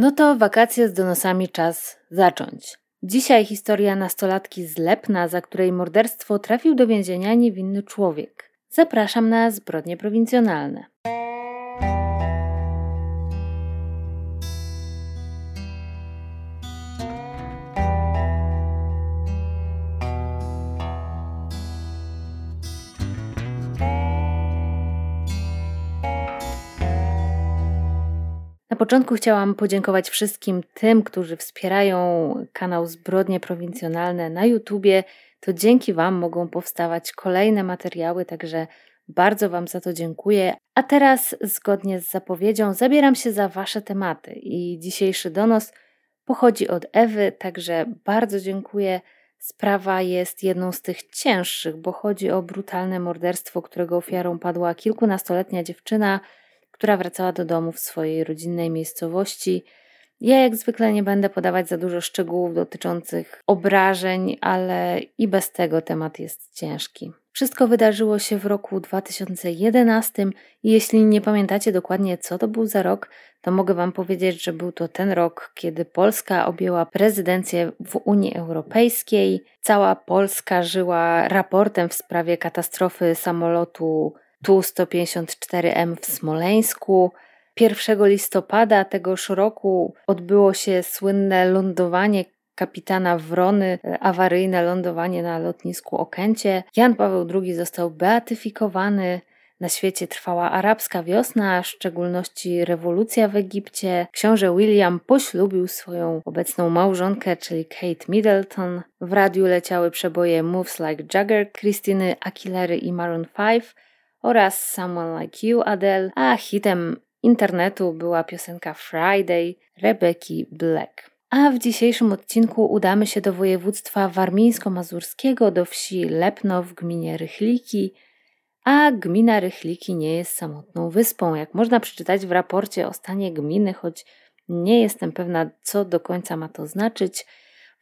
No to wakacje z donosami czas zacząć. Dzisiaj historia nastolatki z Lepna, za której morderstwo trafił do więzienia niewinny człowiek. Zapraszam na zbrodnie prowincjonalne. Początku chciałam podziękować wszystkim tym, którzy wspierają kanał Zbrodnie Prowincjonalne na YouTubie. To dzięki Wam mogą powstawać kolejne materiały, także bardzo Wam za to dziękuję. A teraz, zgodnie z zapowiedzią, zabieram się za Wasze tematy i dzisiejszy donos pochodzi od Ewy, także bardzo dziękuję. Sprawa jest jedną z tych cięższych, bo chodzi o brutalne morderstwo, którego ofiarą padła kilkunastoletnia dziewczyna która wracała do domu w swojej rodzinnej miejscowości. Ja jak zwykle nie będę podawać za dużo szczegółów dotyczących obrażeń, ale i bez tego temat jest ciężki. Wszystko wydarzyło się w roku 2011 i jeśli nie pamiętacie dokładnie, co to był za rok, to mogę Wam powiedzieć, że był to ten rok, kiedy Polska objęła prezydencję w Unii Europejskiej. Cała Polska żyła raportem w sprawie katastrofy samolotu Tu-154M w Smoleńsku. 1 listopada tegoż roku odbyło się słynne lądowanie kapitana Wrony, awaryjne lądowanie na lotnisku Okęcie. Jan Paweł II został beatyfikowany. Na świecie trwała arabska wiosna, w szczególności rewolucja w Egipcie. Książę William poślubił swoją obecną małżonkę, czyli Kate Middleton. W radiu leciały przeboje Moves Like Jagger, Krystyny Aquilery i Maroon 5 oraz Someone Like You Adele, a hitem internetu była piosenka Friday Rebeki Black. A w dzisiejszym odcinku udamy się do województwa warmińsko-mazurskiego, do wsi Lepno w gminie Rychliki, a gmina Rychliki nie jest samotną wyspą, jak można przeczytać w raporcie o stanie gminy, choć nie jestem pewna, co do końca ma to znaczyć.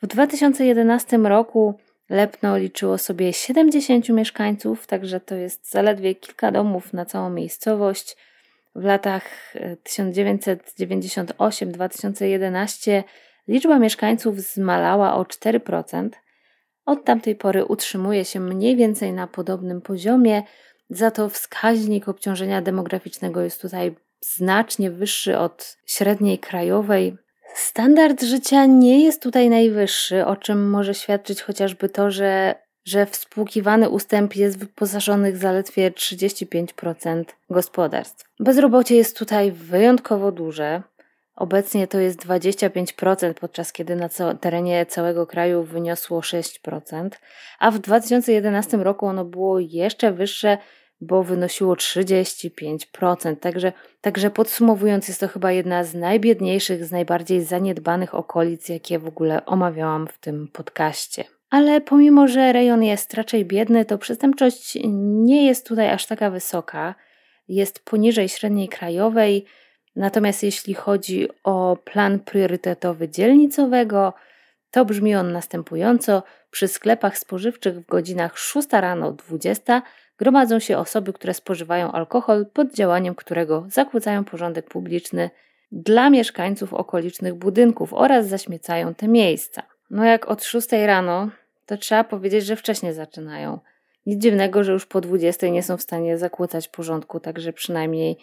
W 2011 roku Lepno liczyło sobie 70 mieszkańców, także to jest zaledwie kilka domów na całą miejscowość. W latach 1998-2011 e, liczba mieszkańców zmalała o 4%. Od tamtej pory utrzymuje się mniej więcej na podobnym poziomie, za to wskaźnik obciążenia demograficznego jest tutaj znacznie wyższy od średniej krajowej. Standard życia nie jest tutaj najwyższy, o czym może świadczyć chociażby to, że, że współkiwany ustęp jest wyposażonych zaledwie 35% gospodarstw. Bezrobocie jest tutaj wyjątkowo duże. Obecnie to jest 25%, podczas kiedy na terenie całego kraju wyniosło 6%, a w 2011 roku ono było jeszcze wyższe bo wynosiło 35%. Także, także podsumowując, jest to chyba jedna z najbiedniejszych, z najbardziej zaniedbanych okolic, jakie w ogóle omawiałam w tym podcaście. Ale pomimo, że rejon jest raczej biedny, to przestępczość nie jest tutaj aż taka wysoka. Jest poniżej średniej krajowej. Natomiast jeśli chodzi o plan priorytetowy dzielnicowego, to brzmi on następująco: przy sklepach spożywczych w godzinach 6 rano 20 gromadzą się osoby, które spożywają alkohol, pod działaniem którego zakłócają porządek publiczny dla mieszkańców okolicznych budynków oraz zaśmiecają te miejsca. No jak od 6 rano, to trzeba powiedzieć, że wcześniej zaczynają. Nic dziwnego, że już po 20 nie są w stanie zakłócać porządku, także przynajmniej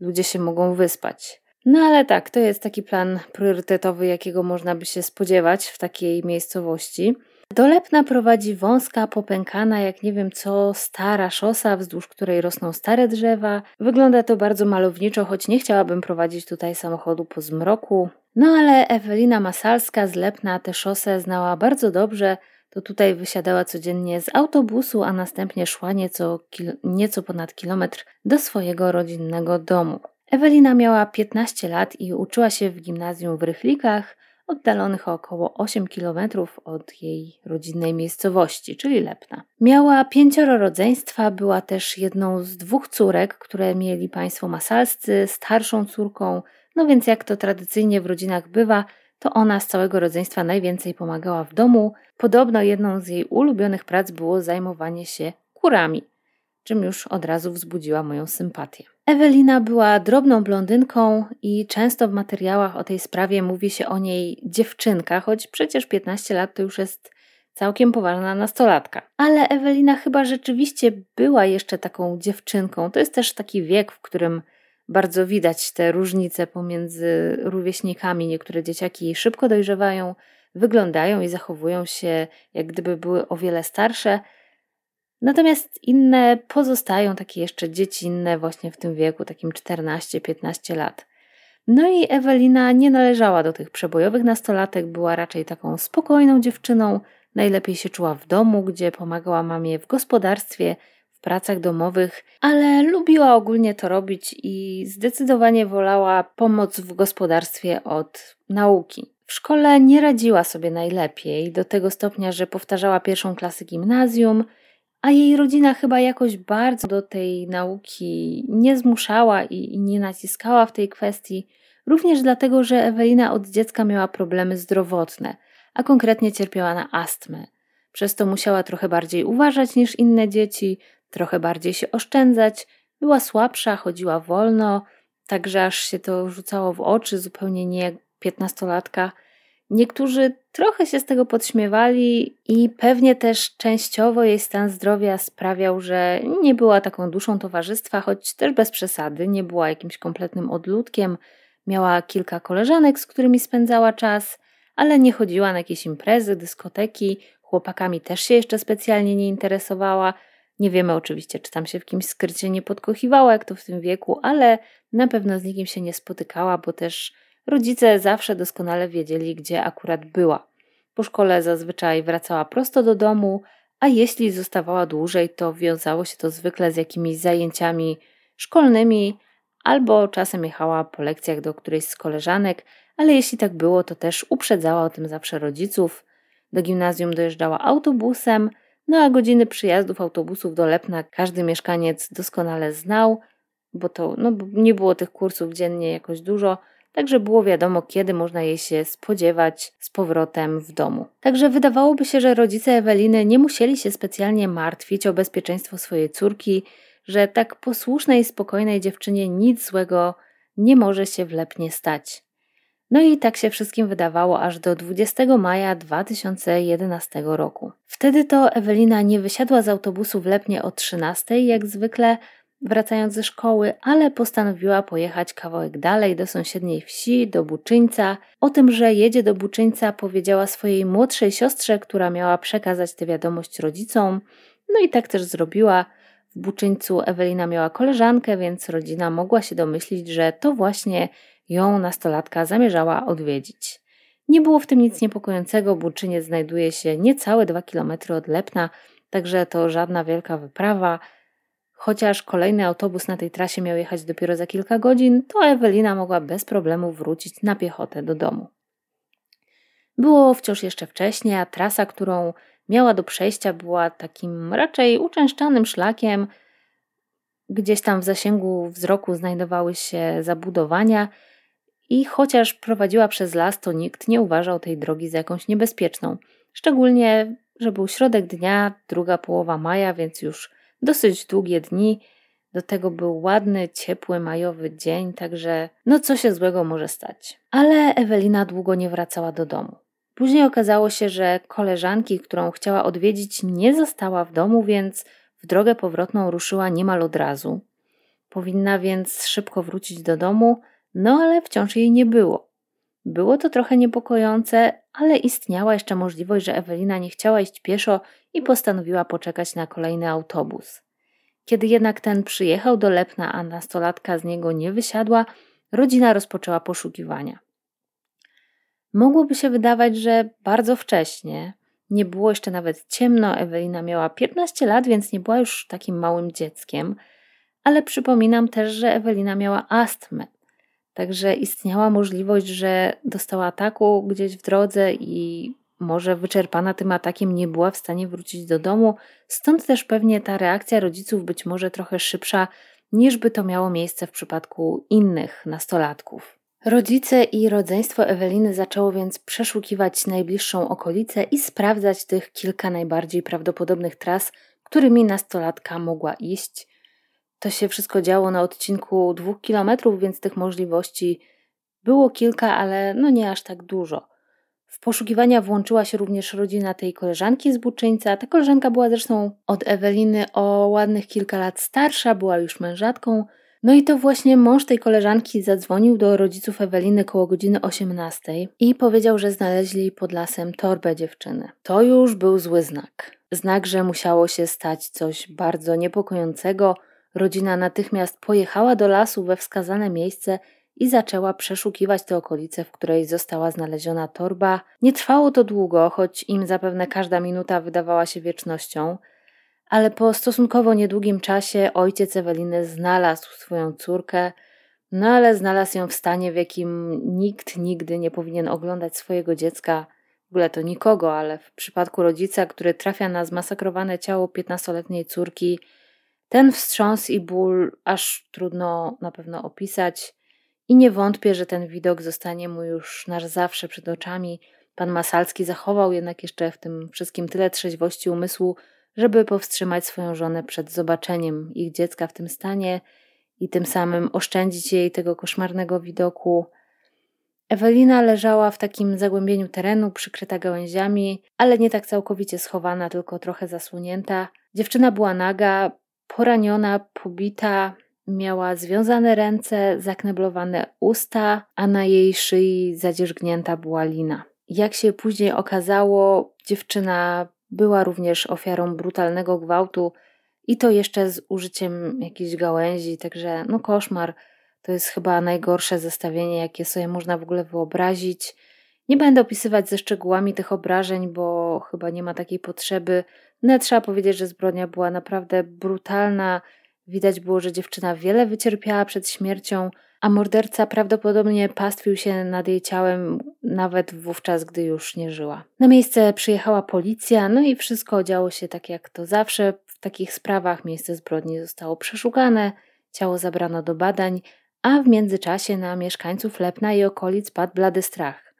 ludzie się mogą wyspać. No ale tak, to jest taki plan priorytetowy, jakiego można by się spodziewać w takiej miejscowości. Do Lepna prowadzi wąska, popękana, jak nie wiem co, stara szosa, wzdłuż której rosną stare drzewa. Wygląda to bardzo malowniczo, choć nie chciałabym prowadzić tutaj samochodu po zmroku. No ale Ewelina Masalska z Lepna tę szosę znała bardzo dobrze, to tutaj wysiadała codziennie z autobusu, a następnie szła nieco, nieco ponad kilometr do swojego rodzinnego domu. Ewelina miała 15 lat i uczyła się w gimnazjum w Rychlikach, oddalonych o około 8 km od jej rodzinnej miejscowości, czyli Lepna. Miała pięcioro rodzeństwa, była też jedną z dwóch córek, które mieli państwo masalscy, starszą córką, no więc jak to tradycyjnie w rodzinach bywa, to ona z całego rodzeństwa najwięcej pomagała w domu. Podobno jedną z jej ulubionych prac było zajmowanie się kurami, czym już od razu wzbudziła moją sympatię. Ewelina była drobną blondynką i często w materiałach o tej sprawie mówi się o niej dziewczynka, choć przecież 15 lat to już jest całkiem poważna nastolatka. Ale Ewelina chyba rzeczywiście była jeszcze taką dziewczynką. To jest też taki wiek, w którym bardzo widać te różnice pomiędzy rówieśnikami. Niektóre dzieciaki szybko dojrzewają, wyglądają i zachowują się jak gdyby były o wiele starsze, natomiast inne pozostają takie jeszcze dziecinne właśnie w tym wieku, takim 14-15 lat. No i Ewelina nie należała do tych przebojowych nastolatek, była raczej taką spokojną dziewczyną, najlepiej się czuła w domu, gdzie pomagała mamie w gospodarstwie, w pracach domowych, ale lubiła ogólnie to robić i zdecydowanie wolała pomoc w gospodarstwie od nauki. W szkole nie radziła sobie najlepiej, do tego stopnia, że powtarzała pierwszą klasę gimnazjum, a jej rodzina chyba jakoś bardzo do tej nauki nie zmuszała i, nie naciskała w tej kwestii, również dlatego, że Ewelina od dziecka miała problemy zdrowotne, a konkretnie cierpiała na astmę. Przez to musiała trochę bardziej uważać niż inne dzieci, trochę bardziej się oszczędzać, była słabsza, chodziła wolno, także aż się to rzucało w oczy, zupełnie nie jak piętnastolatka. Niektórzy trochę się z tego podśmiewali i pewnie też częściowo jej stan zdrowia sprawiał, że nie była taką duszą towarzystwa, choć też bez przesady, nie była jakimś kompletnym odludkiem. Miała kilka koleżanek, z którymi spędzała czas, ale nie chodziła na jakieś imprezy, dyskoteki, chłopakami też się jeszcze specjalnie nie interesowała. Nie wiemy oczywiście, czy tam się w kimś skrycie nie podkochiwała, jak to w tym wieku, ale na pewno z nikim się nie spotykała, bo też Rodzice zawsze doskonale wiedzieli, gdzie akurat była. Po szkole zazwyczaj wracała prosto do domu, a jeśli zostawała dłużej, to wiązało się to zwykle z jakimiś zajęciami szkolnymi, albo czasem jechała po lekcjach do którejś z koleżanek, ale jeśli tak było, to też uprzedzała o tym zawsze rodziców. Do gimnazjum dojeżdżała autobusem, no a godziny przyjazdów autobusów do Lepna każdy mieszkaniec doskonale znał, bo to no, nie było tych kursów dziennie jakoś dużo, także było wiadomo, kiedy można jej się spodziewać z powrotem w domu. Także wydawałoby się, że rodzice Eweliny nie musieli się specjalnie martwić o bezpieczeństwo swojej córki, że tak posłusznej, spokojnej dziewczynie nic złego nie może się wlepnie stać. No i tak się wszystkim wydawało aż do 20 maja 2011 roku. Wtedy to Ewelina nie wysiadła z autobusu w Lepnie o 13 jak zwykle, wracając ze szkoły, ale postanowiła pojechać kawałek dalej do sąsiedniej wsi, do Buczyńca. O tym, że jedzie do Buczyńca, powiedziała swojej młodszej siostrze, która miała przekazać tę wiadomość rodzicom. No i tak też zrobiła. W Buczyńcu Ewelina miała koleżankę, więc rodzina mogła się domyślić, że to właśnie ją nastolatka zamierzała odwiedzić. Nie było w tym nic niepokojącego, Buczyniec znajduje się niecałe dwa kilometry od Lepna, także to żadna wielka wyprawa – Chociaż kolejny autobus na tej trasie miał jechać dopiero za kilka godzin, to Ewelina mogła bez problemu wrócić na piechotę do domu. Było wciąż jeszcze wcześnie, a trasa, którą miała do przejścia, była takim raczej uczęszczanym szlakiem. Gdzieś tam w zasięgu wzroku znajdowały się zabudowania, i chociaż prowadziła przez las, to nikt nie uważał tej drogi za jakąś niebezpieczną. Szczególnie, że był środek dnia, druga połowa maja, więc już dosyć długie dni. Do tego był ładny, ciepły, majowy dzień, także no co się złego może stać. Ale Ewelina długo nie wracała do domu. Później okazało się, że koleżanki, którą chciała odwiedzić, nie została w domu, więc w drogę powrotną ruszyła niemal od razu. Powinna więc szybko wrócić do domu, no ale wciąż jej nie było. Było to trochę niepokojące, ale istniała jeszcze możliwość, że Ewelina nie chciała iść pieszo i postanowiła poczekać na kolejny autobus. Kiedy jednak ten przyjechał do Lepna, a nastolatka z niego nie wysiadła, rodzina rozpoczęła poszukiwania. Mogłoby się wydawać, że bardzo wcześnie, nie było jeszcze nawet ciemno, Ewelina miała 15 lat, więc nie była już takim małym dzieckiem, ale przypominam też, że Ewelina miała astmę. Także istniała możliwość, że dostała ataku gdzieś w drodze i może wyczerpana tym atakiem nie była w stanie wrócić do domu, stąd też pewnie ta reakcja rodziców być może trochę szybsza niż by to miało miejsce w przypadku innych nastolatków. Rodzice i rodzeństwo Eweliny zaczęło więc przeszukiwać najbliższą okolicę i sprawdzać tych kilka najbardziej prawdopodobnych tras, którymi nastolatka mogła iść. To się wszystko działo na odcinku dwóch kilometrów, więc tych możliwości było kilka, ale no nie aż tak dużo. W poszukiwania włączyła się również rodzina tej koleżanki z Buczyńca. Ta koleżanka była zresztą od Eweliny o ładnych kilka lat starsza, była już mężatką. No i to właśnie mąż tej koleżanki zadzwonił do rodziców Eweliny koło godziny 18 i powiedział, że znaleźli pod lasem torbę dziewczyny. To już był zły znak. Znak, że musiało się stać coś bardzo niepokojącego. Rodzina natychmiast pojechała do lasu we wskazane miejsce i zaczęła przeszukiwać te okolice, w której została znaleziona torba. Nie trwało to długo, choć im zapewne każda minuta wydawała się wiecznością, ale po stosunkowo niedługim czasie ojciec Eweliny znalazł swoją córkę, no ale znalazł ją w stanie, w jakim nikt nigdy nie powinien oglądać swojego dziecka. W ogóle to nikogo, ale w przypadku rodzica, który trafia na zmasakrowane ciało piętnastoletniej córki, ten wstrząs i ból aż trudno na pewno opisać. I nie wątpię, że ten widok zostanie mu już na zawsze przed oczami. Pan Masalski zachował jednak jeszcze w tym wszystkim tyle trzeźwości umysłu, żeby powstrzymać swoją żonę przed zobaczeniem ich dziecka w tym stanie i tym samym oszczędzić jej tego koszmarnego widoku. Ewelina leżała w takim zagłębieniu terenu, przykryta gałęziami, ale nie tak całkowicie schowana, tylko trochę zasłonięta. Dziewczyna była naga, poraniona, pobita, Miała związane ręce, zakneblowane usta, a na jej szyi zadzierzgnięta była lina. Jak się później okazało, dziewczyna była również ofiarą brutalnego gwałtu i to jeszcze z użyciem jakichś gałęzi, także no koszmar. To jest chyba najgorsze zestawienie, jakie sobie można w ogóle wyobrazić. Nie będę opisywać ze szczegółami tych obrażeń, bo chyba nie ma takiej potrzeby. No, trzeba powiedzieć, że zbrodnia była naprawdę brutalna Widać było, że dziewczyna wiele wycierpiała przed śmiercią, a morderca prawdopodobnie pastwił się nad jej ciałem nawet wówczas, gdy już nie żyła. Na miejsce przyjechała policja, no i wszystko działo się tak jak to zawsze w takich sprawach. Miejsce zbrodni zostało przeszukane, ciało zabrano do badań, a w międzyczasie na mieszkańców Lepna i okolic padł blady strach.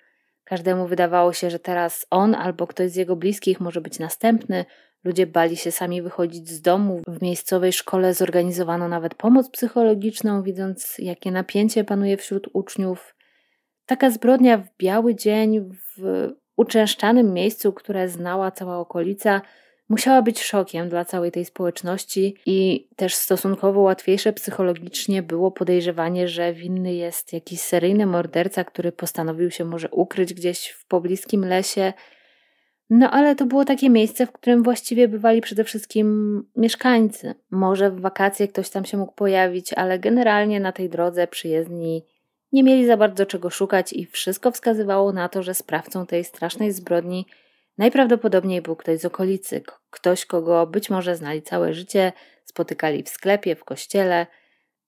Każdemu wydawało się, że teraz on albo ktoś z jego bliskich może być następny, Ludzie bali się sami wychodzić z domu. W miejscowej szkole zorganizowano nawet pomoc psychologiczną, widząc jakie napięcie panuje wśród uczniów. Taka zbrodnia w biały dzień, w uczęszczanym miejscu, które znała cała okolica, musiała być szokiem dla całej tej społeczności i też stosunkowo łatwiejsze psychologicznie było podejrzewanie, że winny jest jakiś seryjny morderca, który postanowił się może ukryć gdzieś w pobliskim lesie no ale to było takie miejsce, w którym właściwie bywali przede wszystkim mieszkańcy. Może w wakacje ktoś tam się mógł pojawić, ale generalnie na tej drodze przyjezdni nie mieli za bardzo czego szukać i wszystko wskazywało na to, że sprawcą tej strasznej zbrodni najprawdopodobniej był ktoś z okolicy, ktoś, kogo być może znali całe życie, spotykali w sklepie, w kościele.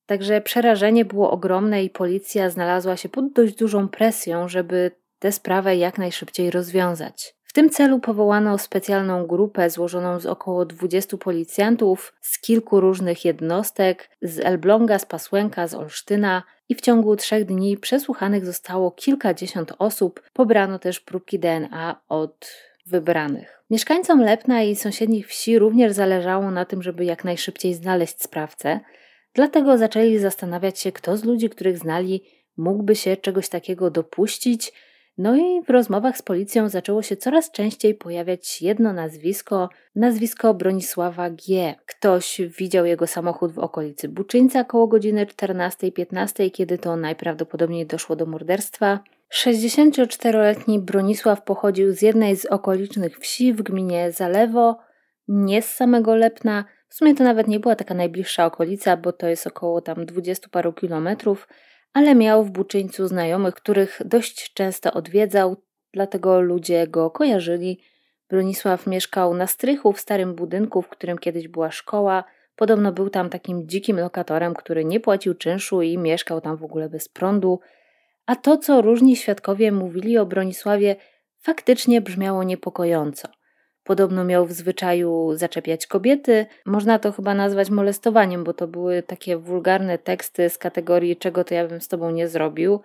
Także przerażenie było ogromne i policja znalazła się pod dość dużą presją, żeby tę sprawę jak najszybciej rozwiązać. W tym celu powołano specjalną grupę złożoną z około 20 policjantów z kilku różnych jednostek, z Elbląga, z Pasłęka, z Olsztyna i w ciągu trzech dni przesłuchanych zostało kilkadziesiąt osób. Pobrano też próbki DNA od wybranych. Mieszkańcom Lepna i sąsiednich wsi również zależało na tym, żeby jak najszybciej znaleźć sprawcę, dlatego zaczęli zastanawiać się, kto z ludzi, których znali, mógłby się czegoś takiego dopuścić no i w rozmowach z policją zaczęło się coraz częściej pojawiać jedno nazwisko, nazwisko Bronisława G. Ktoś widział jego samochód w okolicy Buczyńca koło godziny 14.15, kiedy to najprawdopodobniej doszło do morderstwa. 64-letni Bronisław pochodził z jednej z okolicznych wsi w gminie Zalewo, nie z samego Lepna. W sumie to nawet nie była taka najbliższa okolica, bo to jest około tam 20 paru kilometrów ale miał w Buczyńcu znajomych, których dość często odwiedzał, dlatego ludzie go kojarzyli. Bronisław mieszkał na strychu w starym budynku, w którym kiedyś była szkoła. Podobno był tam takim dzikim lokatorem, który nie płacił czynszu i mieszkał tam w ogóle bez prądu. A to, co różni świadkowie mówili o Bronisławie, faktycznie brzmiało niepokojąco. Podobno miał w zwyczaju zaczepiać kobiety. Można to chyba nazwać molestowaniem, bo to były takie wulgarne teksty z kategorii czego to ja bym z tobą nie zrobił.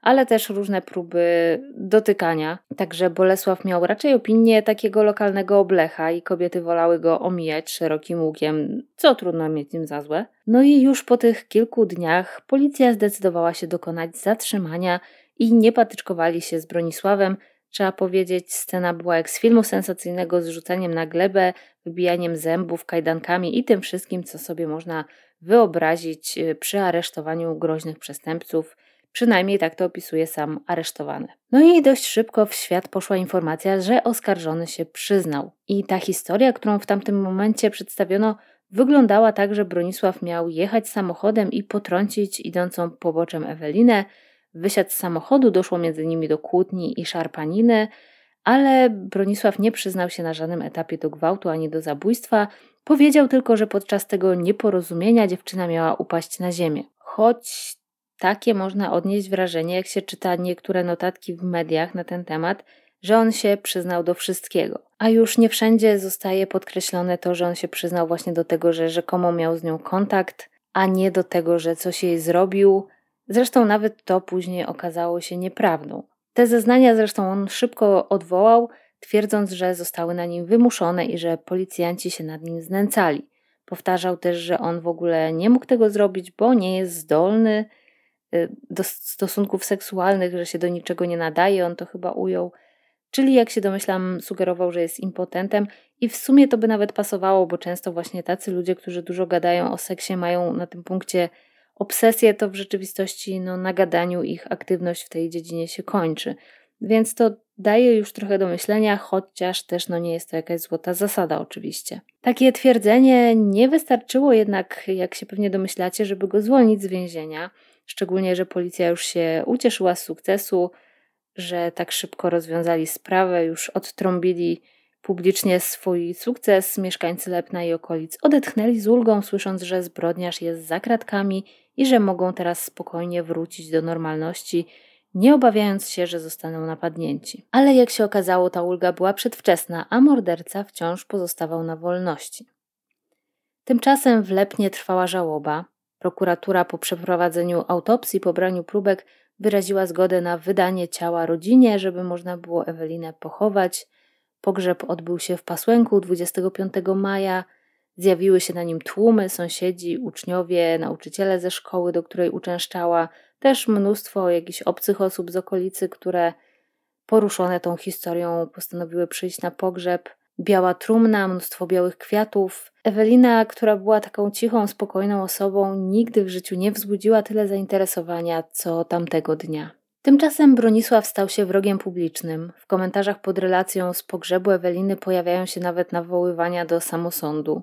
ale też różne próby dotykania. Także Bolesław miał raczej opinię takiego lokalnego oblecha i kobiety wolały go omijać szerokim łukiem, co trudno mieć nim za złe. No i już po tych kilku dniach policja zdecydowała się dokonać zatrzymania i nie patyczkowali się z Bronisławem. Trzeba powiedzieć, scena była jak z filmu sensacyjnego z rzucaniem na glebę, wybijaniem zębów, kajdankami i tym wszystkim, co sobie można wyobrazić y, przy aresztowaniu groźnych przestępców. Przynajmniej tak to opisuje sam aresztowany. No i dość szybko w świat poszła informacja, że oskarżony się przyznał. I ta historia, którą w tamtym momencie przedstawiono, wyglądała tak, że Bronisław miał jechać samochodem i potrącić idącą poboczem Ewelinę. Wysiadł z samochodu, doszło między nimi do kłótni i szarpaniny, ale Bronisław nie przyznał się na żadnym etapie do gwałtu ani do zabójstwa. Powiedział tylko, że podczas tego nieporozumienia dziewczyna miała upaść na ziemię. Choć takie można odnieść wrażenie, jak się czyta niektóre notatki w mediach na ten temat, że on się przyznał do wszystkiego. A już nie wszędzie zostaje podkreślone to, że on się przyznał właśnie do tego, że rzekomo miał z nią kontakt, a nie do tego, że coś jej zrobił. Zresztą nawet to później okazało się nieprawdą. Te zeznania zresztą on szybko odwołał, twierdząc, że zostały na nim wymuszone i że policjanci się nad nim znęcali. Powtarzał też, że on w ogóle nie mógł tego zrobić, bo nie jest zdolny Y, do stosunków seksualnych, że się do niczego nie nadaje, on to chyba ujął. Czyli, jak się domyślam, sugerował, że jest impotentem, i w sumie to by nawet pasowało, bo często właśnie tacy ludzie, którzy dużo gadają o seksie, mają na tym punkcie obsesję, to w rzeczywistości no, na gadaniu ich aktywność w tej dziedzinie się kończy. Więc to daje już trochę do myślenia, chociaż też no, nie jest to jakaś złota zasada, oczywiście. Takie twierdzenie nie wystarczyło jednak, jak się pewnie domyślacie, żeby go zwolnić z więzienia. Szczególnie, że policja już się ucieszyła z sukcesu, że tak szybko rozwiązali sprawę, już odtrąbili publicznie swój sukces. Mieszkańcy Lepna i okolic odetchnęli z ulgą, słysząc, że zbrodniarz jest za kratkami i że mogą teraz spokojnie wrócić do normalności, nie obawiając się, że zostaną napadnięci. Ale jak się okazało, ta ulga była przedwczesna, a morderca wciąż pozostawał na wolności. Tymczasem w Lepnie trwała żałoba. Prokuratura po przeprowadzeniu autopsji, pobraniu próbek wyraziła zgodę na wydanie ciała rodzinie, żeby można było Ewelinę pochować. Pogrzeb odbył się w Pasłęku 25 maja. Zjawiły się na nim tłumy, sąsiedzi, uczniowie, nauczyciele ze szkoły, do której uczęszczała, też mnóstwo jakichś obcych osób z okolicy, które poruszone tą historią postanowiły przyjść na pogrzeb biała trumna, mnóstwo białych kwiatów. Ewelina, która była taką cichą, spokojną osobą, nigdy w życiu nie wzbudziła tyle zainteresowania co tamtego dnia. Tymczasem Bronisław stał się wrogiem publicznym. W komentarzach pod relacją z pogrzebu Eweliny pojawiają się nawet nawoływania do samosądu.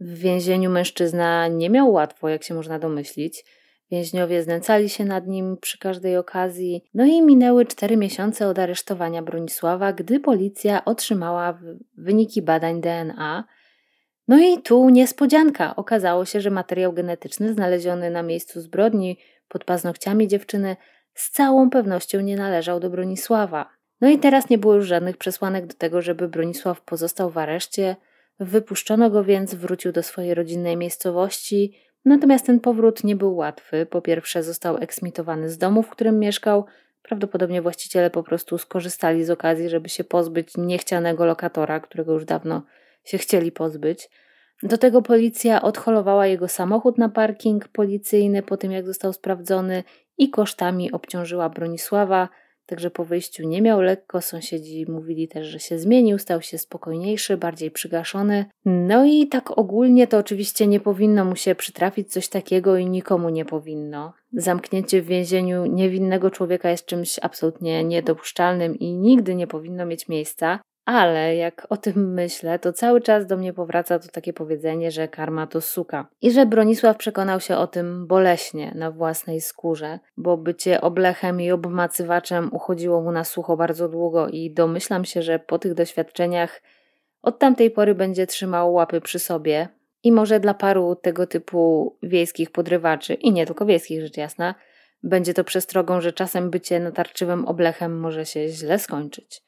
W więzieniu mężczyzna nie miał łatwo, jak się można domyślić. Więźniowie znęcali się nad nim przy każdej okazji. No i minęły cztery miesiące od aresztowania Bronisława, gdy policja otrzymała wyniki badań DNA. No i tu niespodzianka. Okazało się, że materiał genetyczny znaleziony na miejscu zbrodni pod paznokciami dziewczyny z całą pewnością nie należał do Bronisława. No i teraz nie było już żadnych przesłanek do tego, żeby Bronisław pozostał w areszcie. Wypuszczono go więc, wrócił do swojej rodzinnej miejscowości Natomiast ten powrót nie był łatwy. Po pierwsze, został eksmitowany z domu, w którym mieszkał. Prawdopodobnie właściciele po prostu skorzystali z okazji, żeby się pozbyć niechcianego lokatora, którego już dawno się chcieli pozbyć. Do tego policja odholowała jego samochód na parking policyjny po tym, jak został sprawdzony i kosztami obciążyła Bronisława. Także po wyjściu nie miał lekko, sąsiedzi mówili też, że się zmienił, stał się spokojniejszy, bardziej przygaszony. No i tak ogólnie to oczywiście nie powinno mu się przytrafić coś takiego i nikomu nie powinno. Zamknięcie w więzieniu niewinnego człowieka jest czymś absolutnie niedopuszczalnym i nigdy nie powinno mieć miejsca. Ale jak o tym myślę, to cały czas do mnie powraca to takie powiedzenie, że karma to suka. I że Bronisław przekonał się o tym boleśnie na własnej skórze, bo bycie oblechem i obmacywaczem uchodziło mu na sucho bardzo długo i domyślam się, że po tych doświadczeniach od tamtej pory będzie trzymał łapy przy sobie. I może dla paru tego typu wiejskich podrywaczy, i nie tylko wiejskich rzecz jasna, będzie to przestrogą, że czasem bycie natarczywym oblechem może się źle skończyć.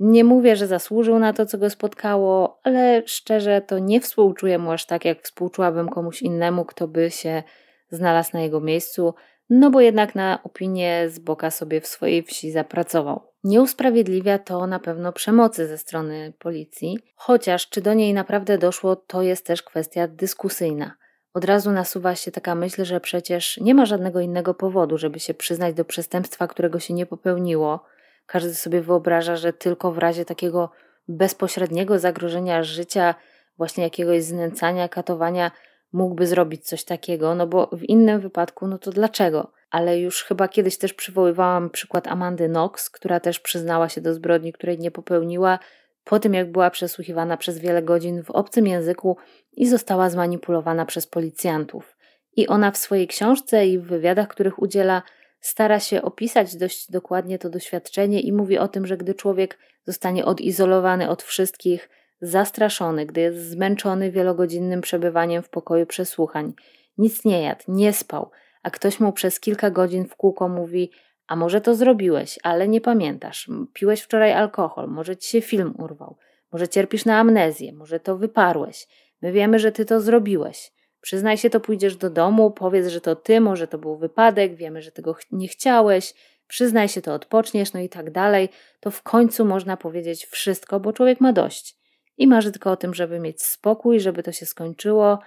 Nie mówię, że zasłużył na to, co go spotkało, ale szczerze to nie współczuję mu aż tak, jak współczułabym komuś innemu, kto by się znalazł na jego miejscu. no bo jednak na opinię z boka sobie w swojej wsi zapracował. Nie usprawiedliwia to na pewno przemocy ze strony policji, chociaż czy do niej naprawdę doszło, to jest też kwestia dyskusyjna. Od razu nasuwa się taka myśl, że przecież nie ma żadnego innego powodu, żeby się przyznać do przestępstwa, którego się nie popełniło. Każdy sobie wyobraża, że tylko w razie takiego bezpośredniego zagrożenia życia, właśnie jakiegoś znęcania, katowania, mógłby zrobić coś takiego, no bo w innym wypadku, no to dlaczego? Ale już chyba kiedyś też przywoływałam przykład Amandy Knox, która też przyznała się do zbrodni, której nie popełniła, po tym jak była przesłuchiwana przez wiele godzin w obcym języku i została zmanipulowana przez policjantów. I ona w swojej książce i w wywiadach, których udziela, stara się opisać dość dokładnie to doświadczenie i mówi o tym, że gdy człowiek zostanie odizolowany od wszystkich, zastraszony, gdy jest zmęczony wielogodzinnym przebywaniem w pokoju przesłuchań, nic nie jadł, nie spał, a ktoś mu przez kilka godzin w kółko mówi: A może to zrobiłeś, ale nie pamiętasz, piłeś wczoraj alkohol, może ci się film urwał, może cierpisz na amnezję, może to wyparłeś. My wiemy, że ty to zrobiłeś. Przyznaj się, to pójdziesz do domu, powiedz, że to ty, może to był wypadek, wiemy, że tego nie chciałeś, przyznaj się, to odpoczniesz, no i tak dalej. To w końcu można powiedzieć wszystko, bo człowiek ma dość i marzy tylko o tym, żeby mieć spokój, żeby to się skończyło.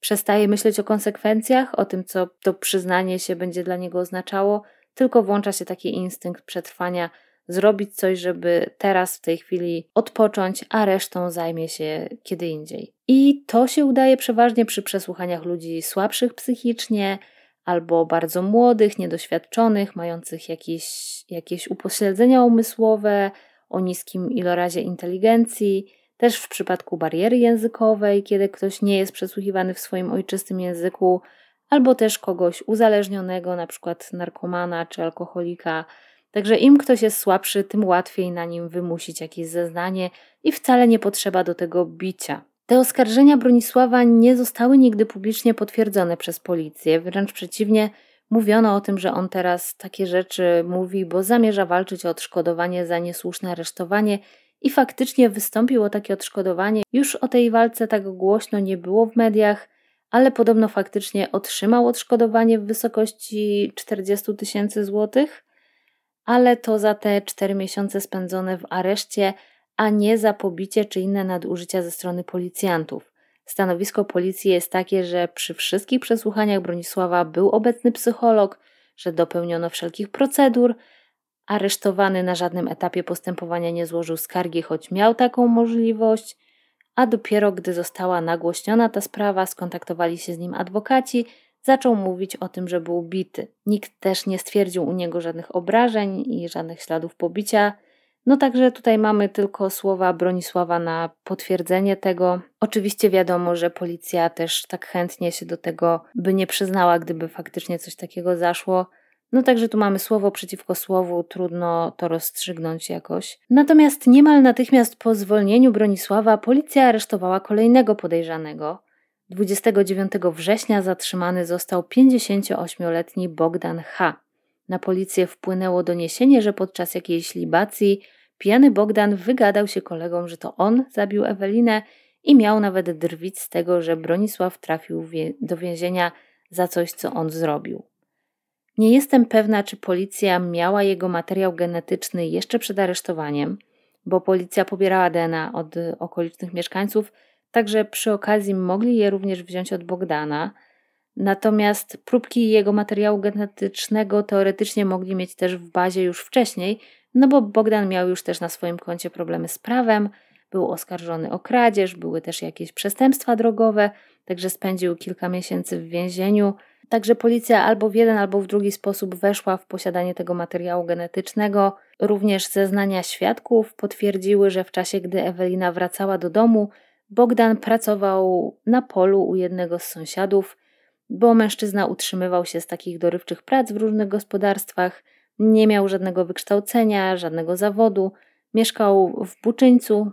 Przestaje myśleć o konsekwencjach, o tym, co to przyznanie się będzie dla niego oznaczało, tylko włącza się taki instynkt przetrwania, zrobić coś, żeby teraz w tej chwili odpocząć, a resztą zajmie się kiedy indziej. I to się udaje przeważnie przy przesłuchaniach ludzi słabszych psychicznie albo bardzo młodych, niedoświadczonych, mających jakieś, jakieś upośledzenia umysłowe, o niskim ilorazie inteligencji też w przypadku bariery językowej, kiedy ktoś nie jest przesłuchiwany w swoim ojczystym języku, albo też kogoś uzależnionego, na przykład narkomana czy alkoholika. Także im ktoś jest słabszy, tym łatwiej na nim wymusić jakieś zeznanie i wcale nie potrzeba do tego bicia. Te oskarżenia Bronisława nie zostały nigdy publicznie potwierdzone przez policję, wręcz przeciwnie, mówiono o tym, że on teraz takie rzeczy mówi, bo zamierza walczyć o odszkodowanie za niesłuszne aresztowanie i faktycznie wystąpił o takie odszkodowanie. Już o tej walce tak głośno nie było w mediach, ale podobno faktycznie otrzymał odszkodowanie w wysokości 40 tysięcy złotych, ale to za te 4 miesiące spędzone w areszcie, a nie za pobicie czy inne nadużycia ze strony policjantów. Stanowisko policji jest takie, że przy wszystkich przesłuchaniach Bronisława był obecny psycholog, że dopełniono wszelkich procedur, Aresztowany na żadnym etapie postępowania nie złożył skargi, choć miał taką możliwość, a dopiero gdy została nagłośniona ta sprawa, skontaktowali się z nim adwokaci, zaczął mówić o tym, że był bity. Nikt też nie stwierdził u niego żadnych obrażeń i żadnych śladów pobicia. No także tutaj mamy tylko słowa Bronisława na potwierdzenie tego. Oczywiście wiadomo, że policja też tak chętnie się do tego by nie przyznała, gdyby faktycznie coś takiego zaszło. No także tu mamy słowo przeciwko słowu, trudno to rozstrzygnąć jakoś. Natomiast niemal natychmiast po zwolnieniu Bronisława policja aresztowała kolejnego podejrzanego. 29 września zatrzymany został 58-letni Bogdan H. Na policję wpłynęło doniesienie, że podczas jakiejś libacji pijany Bogdan wygadał się kolegom, że to on zabił Ewelinę i miał nawet drwić z tego, że Bronisław trafił do więzienia za coś, co on zrobił. Nie jestem pewna, czy policja miała jego materiał genetyczny jeszcze przed aresztowaniem, bo policja pobierała DNA od okolicznych mieszkańców, także przy okazji mogli je również wziąć od Bogdana. Natomiast próbki jego materiału genetycznego teoretycznie mogli mieć też w bazie już wcześniej, no bo Bogdan miał już też na swoim koncie problemy z prawem, był oskarżony o kradzież, były też jakieś przestępstwa drogowe, także spędził kilka miesięcy w więzieniu. Także policja albo w jeden, albo w drugi sposób weszła w posiadanie tego materiału genetycznego. Również zeznania świadków potwierdziły, że w czasie, gdy Ewelina wracała do domu, Bogdan pracował na polu u jednego z sąsiadów, bo mężczyzna utrzymywał się z takich dorywczych prac w różnych gospodarstwach, nie miał żadnego wykształcenia, żadnego zawodu, mieszkał w Buczyńcu,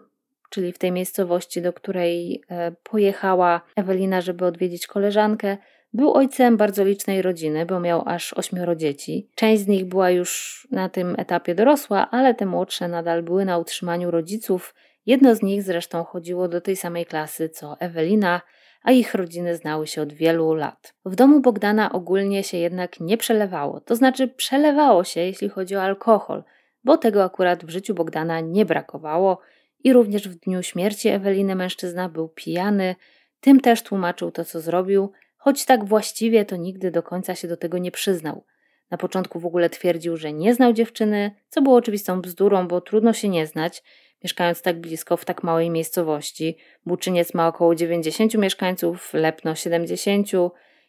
czyli w tej miejscowości, do której e, pojechała Ewelina, żeby odwiedzić koleżankę. Był ojcem bardzo licznej rodziny, bo miał aż ośmioro dzieci. Część z nich była już na tym etapie dorosła, ale te młodsze nadal były na utrzymaniu rodziców. Jedno z nich zresztą chodziło do tej samej klasy co Ewelina, a ich rodziny znały się od wielu lat. W domu Bogdana ogólnie się jednak nie przelewało, to znaczy przelewało się, jeśli chodzi o alkohol, bo tego akurat w życiu Bogdana nie brakowało i również w dniu śmierci Eweliny mężczyzna był pijany, tym też tłumaczył to, co zrobił, choć tak właściwie to nigdy do końca się do tego nie przyznał. Na początku w ogóle twierdził, że nie znał dziewczyny, co było oczywistą bzdurą, bo trudno się nie znać, mieszkając tak blisko w tak małej miejscowości. Buczyniec ma około 90 mieszkańców, Lepno 70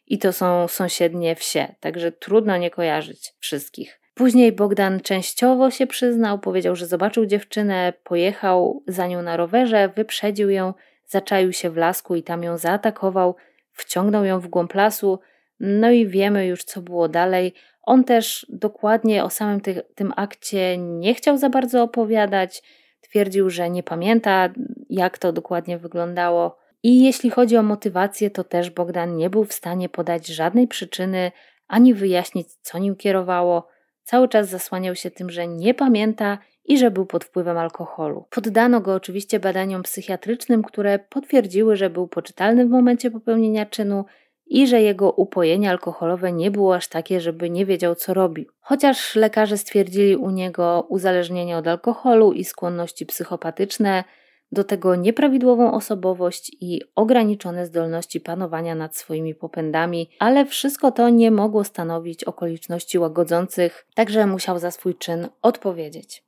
i to są sąsiednie wsie, także trudno nie kojarzyć wszystkich. Później Bogdan częściowo się przyznał, powiedział, że zobaczył dziewczynę, pojechał za nią na rowerze, wyprzedził ją, zaczaił się w lasku i tam ją zaatakował, wciągnął ją w głąb lasu, no i wiemy już, co było dalej. On też dokładnie o samym ty tym akcie nie chciał za bardzo opowiadać. Twierdził, że nie pamięta, jak to dokładnie wyglądało. I jeśli chodzi o motywację, to też Bogdan nie był w stanie podać żadnej przyczyny ani wyjaśnić, co nim kierowało. Cały czas zasłaniał się tym, że nie pamięta i że był pod wpływem alkoholu. Poddano go oczywiście badaniom psychiatrycznym, które potwierdziły, że był poczytalny w momencie popełnienia czynu i że jego upojenie alkoholowe nie było aż takie, żeby nie wiedział, co robi. Chociaż lekarze stwierdzili u niego uzależnienie od alkoholu i skłonności psychopatyczne, do tego nieprawidłową osobowość i ograniczone zdolności panowania nad swoimi popędami, ale wszystko to nie mogło stanowić okoliczności łagodzących, także musiał za swój czyn odpowiedzieć.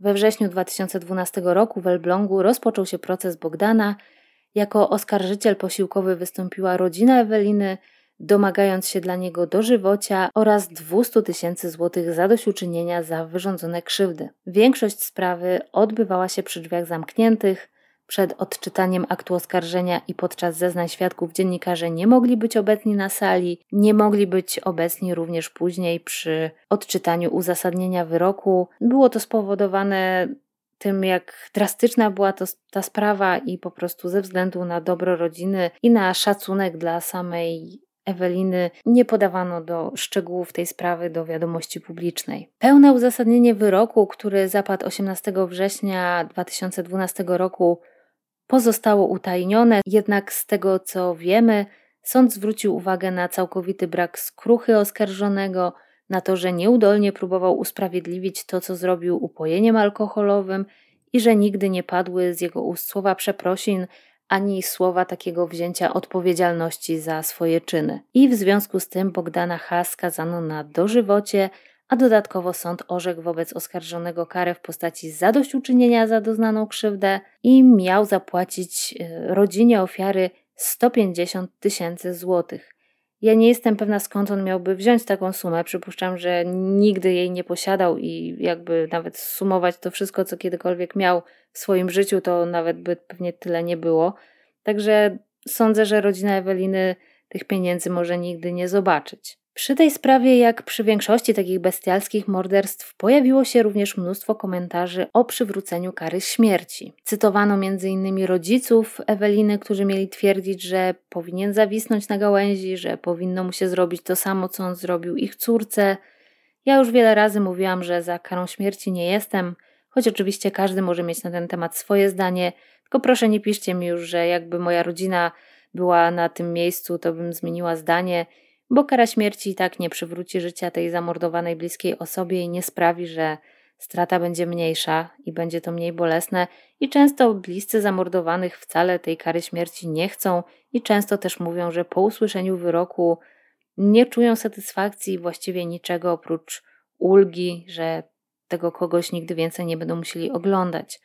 We wrześniu 2012 roku w Elblągu rozpoczął się proces Bogdana, jako oskarżyciel posiłkowy wystąpiła rodzina Eweliny, domagając się dla niego dożywocia oraz 200 tysięcy złotych zadośćuczynienia za wyrządzone krzywdy. Większość sprawy odbywała się przy drzwiach zamkniętych. Przed odczytaniem aktu oskarżenia i podczas zeznań świadków dziennikarze nie mogli być obecni na sali, nie mogli być obecni również później przy odczytaniu uzasadnienia wyroku. Było to spowodowane tym, jak drastyczna była to, ta sprawa i po prostu ze względu na dobro rodziny i na szacunek dla samej Eweliny nie podawano do szczegółów tej sprawy do wiadomości publicznej. Pełne uzasadnienie wyroku, który zapadł 18 września 2012 roku, pozostało utajnione, jednak z tego co wiemy, sąd zwrócił uwagę na całkowity brak skruchy oskarżonego, na to, że nieudolnie próbował usprawiedliwić to, co zrobił upojeniem alkoholowym i że nigdy nie padły z jego ust słowa przeprosin ani słowa takiego wzięcia odpowiedzialności za swoje czyny. I w związku z tym Bogdana H. skazano na dożywocie, a dodatkowo sąd orzekł wobec oskarżonego karę w postaci zadośćuczynienia za doznaną krzywdę i miał zapłacić e, rodzinie ofiary 150 tysięcy złotych. Ja nie jestem pewna skąd on miałby wziąć taką sumę. Przypuszczam, że nigdy jej nie posiadał i jakby nawet sumować to wszystko, co kiedykolwiek miał w swoim życiu, to nawet by pewnie tyle nie było. Także sądzę, że rodzina Eweliny tych pieniędzy może nigdy nie zobaczyć. Przy tej sprawie, jak przy większości takich bestialskich morderstw, pojawiło się również mnóstwo komentarzy o przywróceniu kary śmierci. Cytowano m.in. rodziców Eweliny, którzy mieli twierdzić, że powinien zawisnąć na gałęzi, że powinno mu się zrobić to samo, co on zrobił ich córce. Ja już wiele razy mówiłam, że za karą śmierci nie jestem, choć oczywiście każdy może mieć na ten temat swoje zdanie, tylko proszę nie piszcie mi już, że jakby moja rodzina była na tym miejscu, to bym zmieniła zdanie bo kara śmierci i tak nie przywróci życia tej zamordowanej bliskiej osobie i nie sprawi, że strata będzie mniejsza i będzie to mniej bolesne, i często bliscy zamordowanych wcale tej kary śmierci nie chcą, i często też mówią, że po usłyszeniu wyroku nie czują satysfakcji właściwie niczego oprócz ulgi, że tego kogoś nigdy więcej nie będą musieli oglądać.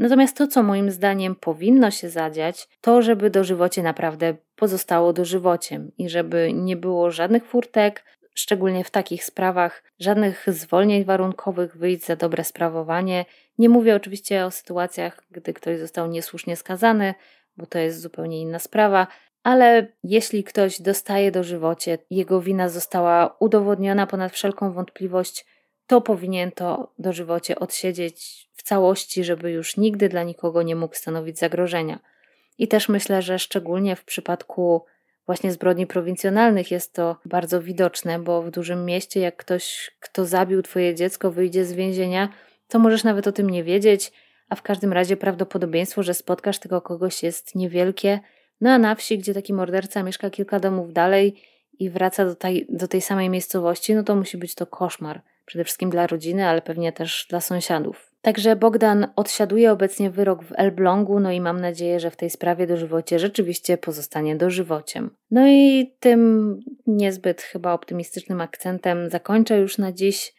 Natomiast to, co moim zdaniem powinno się zadziać, to żeby dożywocie naprawdę pozostało dożywociem i żeby nie było żadnych furtek, szczególnie w takich sprawach, żadnych zwolnień warunkowych, wyjść za dobre sprawowanie. Nie mówię oczywiście o sytuacjach, gdy ktoś został niesłusznie skazany, bo to jest zupełnie inna sprawa, ale jeśli ktoś dostaje dożywocie, jego wina została udowodniona ponad wszelką wątpliwość, to powinien to dożywocie odsiedzieć w całości, żeby już nigdy dla nikogo nie mógł stanowić zagrożenia. I też myślę, że szczególnie w przypadku właśnie zbrodni prowincjonalnych jest to bardzo widoczne, bo w dużym mieście, jak ktoś, kto zabił twoje dziecko, wyjdzie z więzienia, to możesz nawet o tym nie wiedzieć, a w każdym razie prawdopodobieństwo, że spotkasz tego kogoś jest niewielkie, No a na wsi, gdzie taki morderca mieszka kilka domów dalej i wraca do tej, do tej samej miejscowości, no to musi być to koszmar. Przede wszystkim dla rodziny, ale pewnie też dla sąsiadów. Także Bogdan odsiaduje obecnie wyrok w Elblągu, no i mam nadzieję, że w tej sprawie dożywocie rzeczywiście pozostanie dożywociem. No i tym niezbyt chyba optymistycznym akcentem zakończę już na dziś.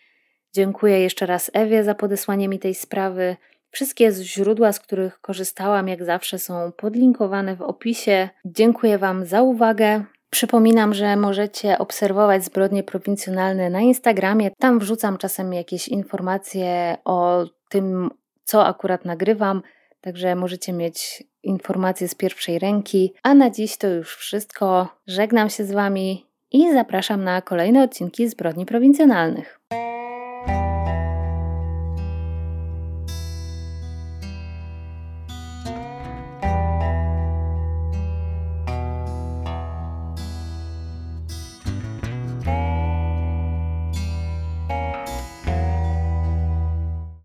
Dziękuję jeszcze raz Ewie za podesłanie mi tej sprawy. Wszystkie źródła, z których korzystałam, jak zawsze, są podlinkowane w opisie. Dziękuję Wam za uwagę. Przypominam, że możecie obserwować zbrodnie prowincjonalne na Instagramie. Tam wrzucam czasem jakieś informacje o tym, co akurat nagrywam, także możecie mieć informacje z pierwszej ręki. A na dziś to już wszystko. Żegnam się z Wami i zapraszam na kolejne odcinki zbrodni prowincjonalnych.